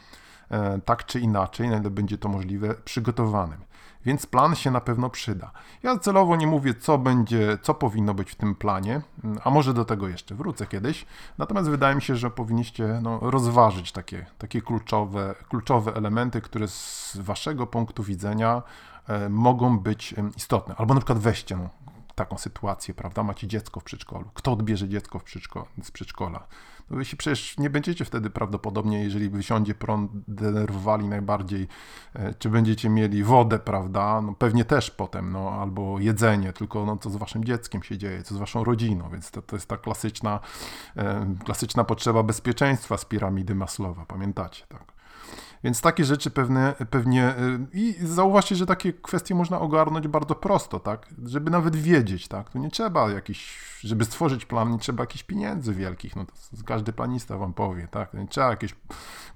tak czy inaczej, na ile będzie to możliwe, przygotowanym więc plan się na pewno przyda. Ja celowo nie mówię, co będzie, co powinno być w tym planie, a może do tego jeszcze wrócę kiedyś. Natomiast wydaje mi się, że powinniście no, rozważyć takie, takie kluczowe, kluczowe elementy, które z waszego punktu widzenia e, mogą być istotne. Albo na przykład weźcie no, taką sytuację, prawda? Macie dziecko w przedszkolu. Kto odbierze dziecko w przedszko z przedszkola? Wy się przecież nie będziecie wtedy prawdopodobnie, jeżeli wysiądzie prąd, denerwowali najbardziej, e, czy będziecie mieli wodę, prawda? No pewnie też potem, no albo jedzenie, tylko no co z waszym dzieckiem się dzieje, co z waszą rodziną, więc to, to jest ta klasyczna, e, klasyczna potrzeba bezpieczeństwa z piramidy Maslowa, pamiętacie, tak? Więc takie rzeczy pewne, pewnie y, i zauważcie, że takie kwestie można ogarnąć bardzo prosto, tak? Żeby nawet wiedzieć, tak? To nie trzeba jakiś, żeby stworzyć plan, nie trzeba jakichś pieniędzy wielkich, no to każdy planista wam powie, tak? Nie trzeba jakieś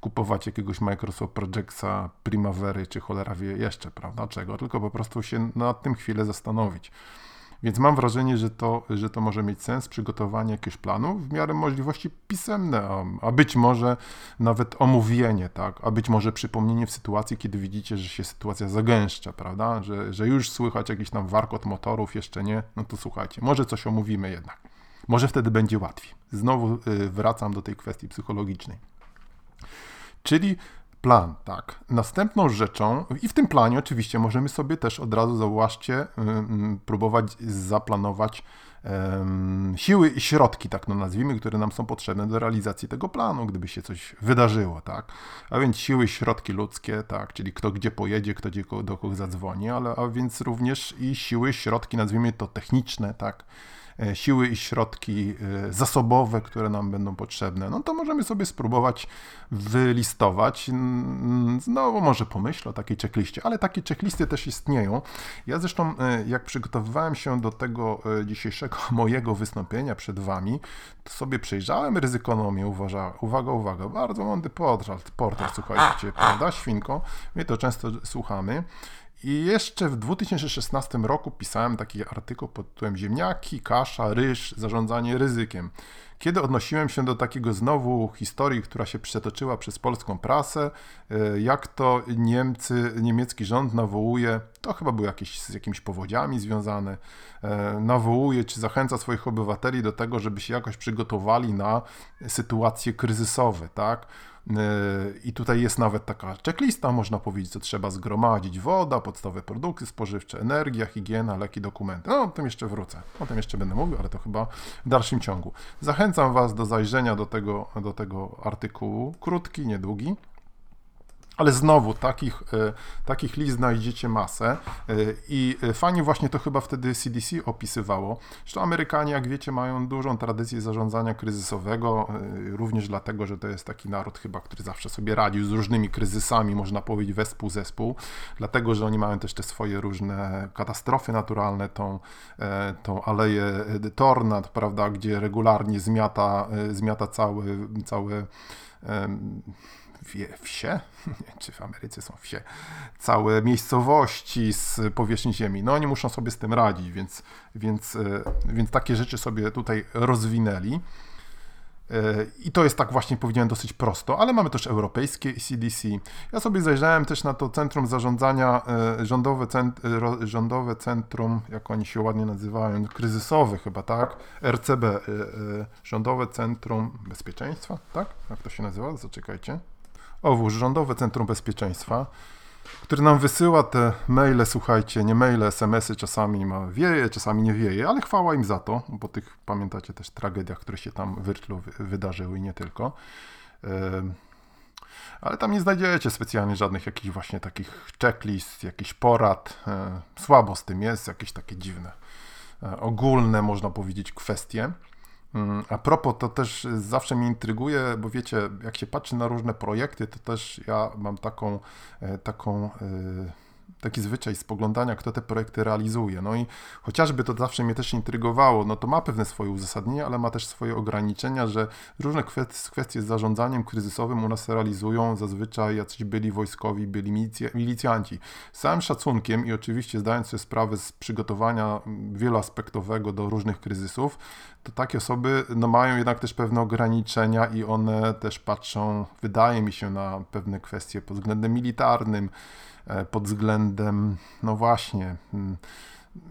kupować jakiegoś Microsoft Projectsa Primavery czy cholera wie jeszcze, prawda? Czego? Tylko po prostu się nad tym chwilę zastanowić. Więc mam wrażenie, że to, że to może mieć sens, przygotowanie jakiegoś planu w miarę możliwości pisemne, a, być może nawet omówienie, tak? A być może przypomnienie w sytuacji, kiedy widzicie, że się sytuacja zagęszcza, prawda? Że, że już słychać jakiś tam warkot motorów, jeszcze nie, no to słuchajcie, może coś omówimy jednak. Może wtedy będzie łatwiej. Znowu y, wracam do tej kwestii psychologicznej. Czyli plan, tak. Następną rzeczą, i w tym planie oczywiście możemy sobie też od razu, zauważcie, y, y, próbować zaplanować siły i środki, tak no nazwijmy, które nam są potrzebne do realizacji tego planu, gdyby się coś wydarzyło, tak. A więc siły, środki ludzkie, tak, czyli kto gdzie pojedzie, kto gdzie do kogo zadzwoni, ale a więc również i siły, środki, nazwijmy to techniczne, tak siły i środki e, zasobowe, które nam będą potrzebne, no to możemy sobie spróbować wylistować. Znowu może pomyślę o takiej checkliście, ale takie checklisty też istnieją. Ja zresztą, e, jak przygotowywałem się do tego dzisiejszego mojego wystąpienia przed Wami, to sobie przejrzałem ryzykonomię, uważa, uwaga, uwaga, bardzo mądry portal, portal słuchajcie, prawda, świnko? My to często słuchamy. I jeszcze w 2016 roku pisałem taki artykuł pod tytułem Ziemniaki, kasza, ryż, zarządzanie ryzykiem. Kiedy odnosiłem się do takiego znowu historii, która się przetoczyła przez polską prasę, e, jak to Niemcy, niemiecki rząd nawołuje, to chyba było jakieś z jakimiś powodziami związane, e, nawołuje czy zachęca swoich obywateli do tego, żeby się jakoś przygotowali na sytuacje kryzysowe, tak? E, I tutaj jest nawet taka checklista, można powiedzieć, co trzeba zgromadzić: woda, podstawowe produkty spożywcze, energia, higiena, leki, dokumenty. No, o tym jeszcze wrócę. O tym jeszcze będę mówił, ale to chyba w dalszym ciągu. Zachęcam Was do zajrzenia do tego, do tego artykułu. Krótki, niedługi. Ale znowu takich, e, takich list znajdziecie masę e, i e, fajnie właśnie to chyba wtedy CDC opisywało. Zresztą Amerykanie, jak wiecie, mają dużą tradycję zarządzania kryzysowego, również dlatego, że to jest taki naród chyba, który zawsze sobie radził z różnymi kryzysami, można powiedzieć wespół zespół, dlatego, że oni mają też te swoje różne katastrofy naturalne, tą, tą aleję tornad, prawda, gdzie regularnie zmiata, zmiata cały, cały wsie, czy w Ameryce są wsie, całe miejscowości z powierzchni ziemi. No oni muszą sobie z tym radzić, więc, więc, e, więc takie rzeczy sobie tutaj rozwinęli. E, I to jest tak właśnie powiedziałem dosyć prosto, ale mamy też europejskie CDC. Ja sobie zajrzałem też na to Centrum Zarządzania, e, rządowe, cent, rządowe Centrum, jak oni się ładnie nazywają, kryzysowe chyba, tak? RCB, Rządowe Centrum Bezpieczeństwa, tak? Jak to się nazywa? Zaczekajcie. OWU, Rządowe Centrum Bezpieczeństwa, który nam wysyła te maile, słuchajcie, nie maile, smsy, czasami ma wieje, czasami nie wieje, ale chwała im za to, bo tych, pamiętacie też tragediach, które się tam w Wyrtlu wydarzyły i nie tylko. Ale tam nie znajdziecie specjalnie żadnych jakichś właśnie takich checklist, jakichś porad. E, słabo z tym jest, jakieś takie dziwne, e, ogólne, można powiedzieć, kwestie. Mm, a propos, to też zawsze mnie intryguje, bo wiecie, jak się patrzy na różne projekty, to też ja mam taką, e, taką e, taki zwyczaj spoglądania, kto te projekty realizuje. No i chociażby to zawsze mnie też intrygowało, no to ma pewne swoje uzasadnienie, ale ma też swoje ograniczenia, że różne kwestie z zarządzaniem kryzysowym u nas realizują zazwyczaj jacyś byli wojskowi, byli milicjanci. Z całym szacunkiem i oczywiście zdając sobie sprawę z przygotowania wieloaspektowego do różnych kryzysów, to takie osoby no, mają jednak też pewne ograniczenia i one też patrzą, wydaje mi się, na pewne kwestie pod względem militarnym, pod względem, no właśnie, mm,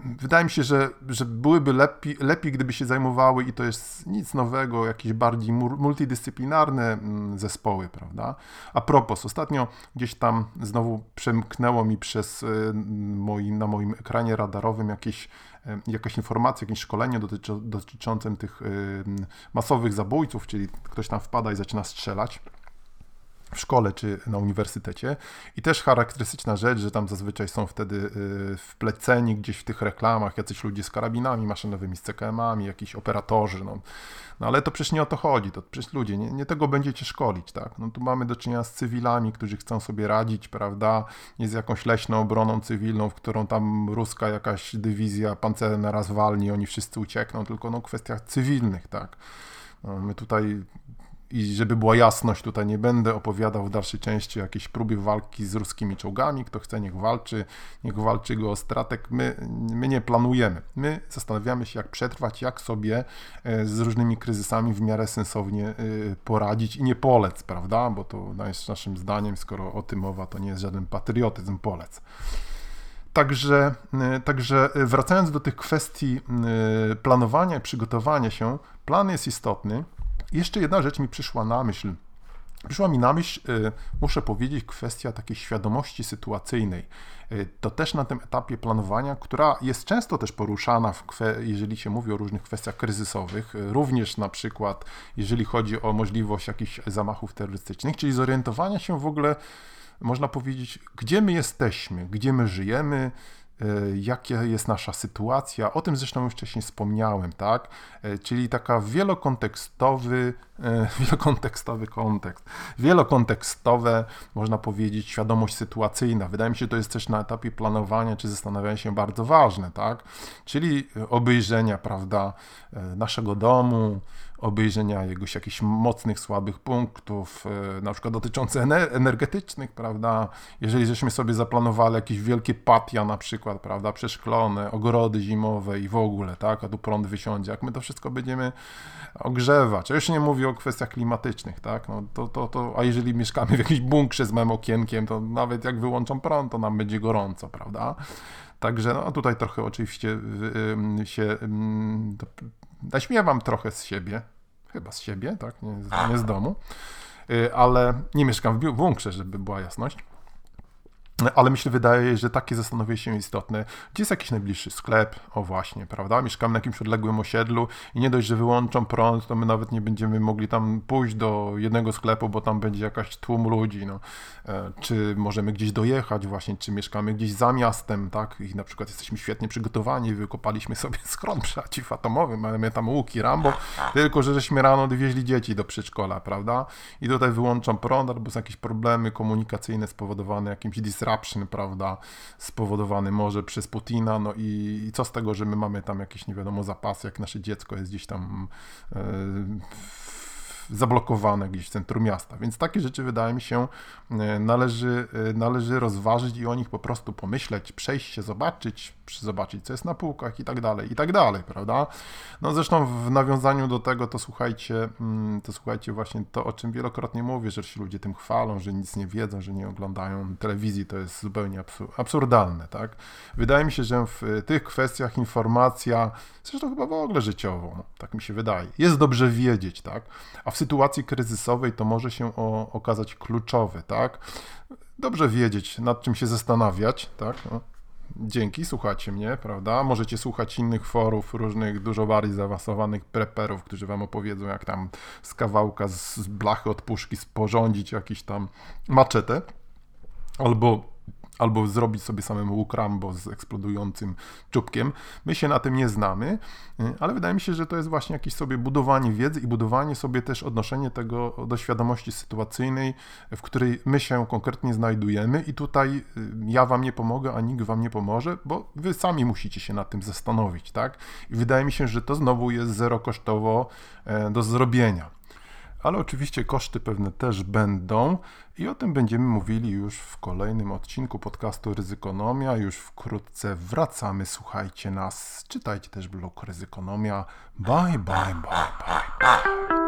wydaje mi się, że, że byłyby lepiej, lepiej, gdyby się zajmowały, i to jest nic nowego, jakieś bardziej multidyscyplinarne mm, zespoły, prawda? A propos, ostatnio gdzieś tam znowu przemknęło mi przez e, moi, na moim ekranie radarowym jakieś, e, jakaś informacja, jakieś szkolenie dotyczy, dotyczące tych masowych zabójców, czyli ktoś tam wpada i zaczyna strzelać w szkole czy na uniwersytecie. I też charakterystyczna rzecz, że tam zazwyczaj są wtedy y, wpleceni gdzieś w tych reklamach jacyś ludzie z karabinami maszynowymi, z CKM-ami, jakiś operatorzy. No. no ale to przecież nie o to chodzi, to przecież ludzie, nie, nie tego będziecie szkolić, tak? No tu mamy do czynienia z cywilami, którzy chcą sobie radzić, prawda? Nie z jakąś leśną obroną cywilną, w którą tam ruska jakaś dywizja pancerna raz walni, oni wszyscy uciekną, tylko no kwestiach cywilnych, tak? No, my tutaj i żeby była jasność, tutaj nie będę opowiadał w dalszej części o jakiejś próbie walki z ruskimi czołgami. Kto chce, niech walczy, niech walczy go o stratek. My, my nie planujemy. My zastanawiamy się, jak przetrwać, jak sobie e, z różnymi kryzysami w miarę sensownie e, poradzić i nie polec, prawda? Bo to naszym zdaniem, skoro o tym mowa, to nie jest żaden patriotyzm polec. Także, e, także wracając do tych kwestii planowania przygotowania się, plan jest istotny. Jeszcze jedna rzecz mi przyszła na myśl. Przyszła mi na myśl, y, muszę powiedzieć, kwestia takiej świadomości sytuacyjnej. Y, to też na tym etapie planowania, która jest często też poruszana, jeżeli się mówi o różnych kwestiach kryzysowych, y, również na przykład jeżeli chodzi o możliwość jakichś zamachów terrorystycznych, czyli zorientowania się w ogóle, można powiedzieć, gdzie my jesteśmy, gdzie my żyjemy, E, jaka jest nasza sytuacja. O tym zresztą już wcześniej wspomniałem, tak? E, czyli taka wielokontekstowy, e, wielokontekstowy kontekst, wielokontekstowe, można powiedzieć, świadomość sytuacyjna. Wydaje mi się, że to jest też na etapie planowania czy zastanawiania się bardzo ważne, tak? Czyli obejrzenia, prawda, naszego domu, obejrzenia jego jakichś mocnych, słabych punktów, e, na przykład dotyczących energetycznych, prawda? Jeżeli żeśmy sobie zaplanowali jakieś wielkie patia na przykład, prawda, przeszklone, ogrody zimowe i w ogóle, tak, a tu prąd wysiądzie, jak my to wszystko będziemy ogrzewać, a już nie mówię o kwestiach klimatycznych, tak, no to, to, to, a jeżeli mieszkamy w jakimś bunkrze z małym okienkiem, to nawet jak wyłączą prąd, to nam będzie gorąco, prawda? Także no, tutaj trochę oczywiście się naśmiewam trochę z siebie, chyba z siebie, tak, nie, nie z domu, y, ale nie mieszkam w bunkrze, żeby była jasność. Ale myślę, wydaje, że takie zastanowienie się istotne. Gdzie jest jakiś najbliższy sklep? O właśnie, prawda? Mieszkamy na jakimś odległym osiedlu i nie dość, że wyłączą prąd, to my nawet nie będziemy mogli tam pójść do jednego sklepu, bo tam będzie jakaś tłum ludzi. No. E, czy możemy gdzieś dojechać właśnie, czy mieszkamy gdzieś za miastem, tak? I na przykład jesteśmy świetnie przygotowani, wykopaliśmy sobie schron przeciwatomowy, mamy tam łuki, Rambo, tylko że żeśmy rano dowieźli dzieci do przedszkola, prawda? I tutaj wyłączą prąd, albo są jakieś problemy komunikacyjne spowodowane jakimś disrupcją disruption, prawda, spowodowany może przez Putina, no i, i co z tego, że my mamy tam jakieś, nie wiadomo, zapasy, jak nasze dziecko jest gdzieś tam e, zablokowane gdzieś w centrum miasta. Więc takie rzeczy wydaje mi się e, należy, e, należy rozważyć i o nich po prostu pomyśleć, przejść się, zobaczyć, zobaczyć co jest na półkach i tak dalej, i tak dalej, prawda? No zresztą w nawiązaniu do tego to słuchajcie, mm, to słuchajcie właśnie to, o czym wielokrotnie mówię, że się ludzie tym chwalą, że nic nie wiedzą, że nie oglądają telewizji, to jest zupełnie absurdalne, tak? Wydaje mi się, że w tych kwestiach informacja, zresztą chyba w ogóle życiową, tak mi się wydaje, jest dobrze wiedzieć, tak? A w sytuacji kryzysowej to może się o, okazać kluczowe, tak? Dobrze wiedzieć, nad czym się zastanawiać, tak? No. Dzięki, słuchacie mnie, prawda? Możecie słuchać innych forów, różnych dużo bardziej zaawansowanych preperów, którzy wam opowiedzą, jak tam z kawałka, z blachy od puszki sporządzić jakiś tam maczetę. Albo albo zrobić sobie samemu łuk Rambo z eksplodującym czubkiem. My się na tym nie znamy, y, ale wydaje mi się, że to jest właśnie jakieś sobie budowanie wiedzy i budowanie sobie też odnoszenie tego do świadomości sytuacyjnej, w której my się konkretnie znajdujemy i tutaj y, ja wam nie pomogę, a nikt wam nie pomoże, bo wy sami musicie się nad tym zastanowić, tak? I wydaje mi się, że to znowu jest zero kosztowo e, do zrobienia ale oczywiście koszty pewne też będą i o tym będziemy mówili już w kolejnym odcinku podcastu Ryzykonomia. Już wkrótce wracamy. Słuchajcie nas, czytajcie też blog Ryzykonomia. Bye, bye, bye, bye. bye.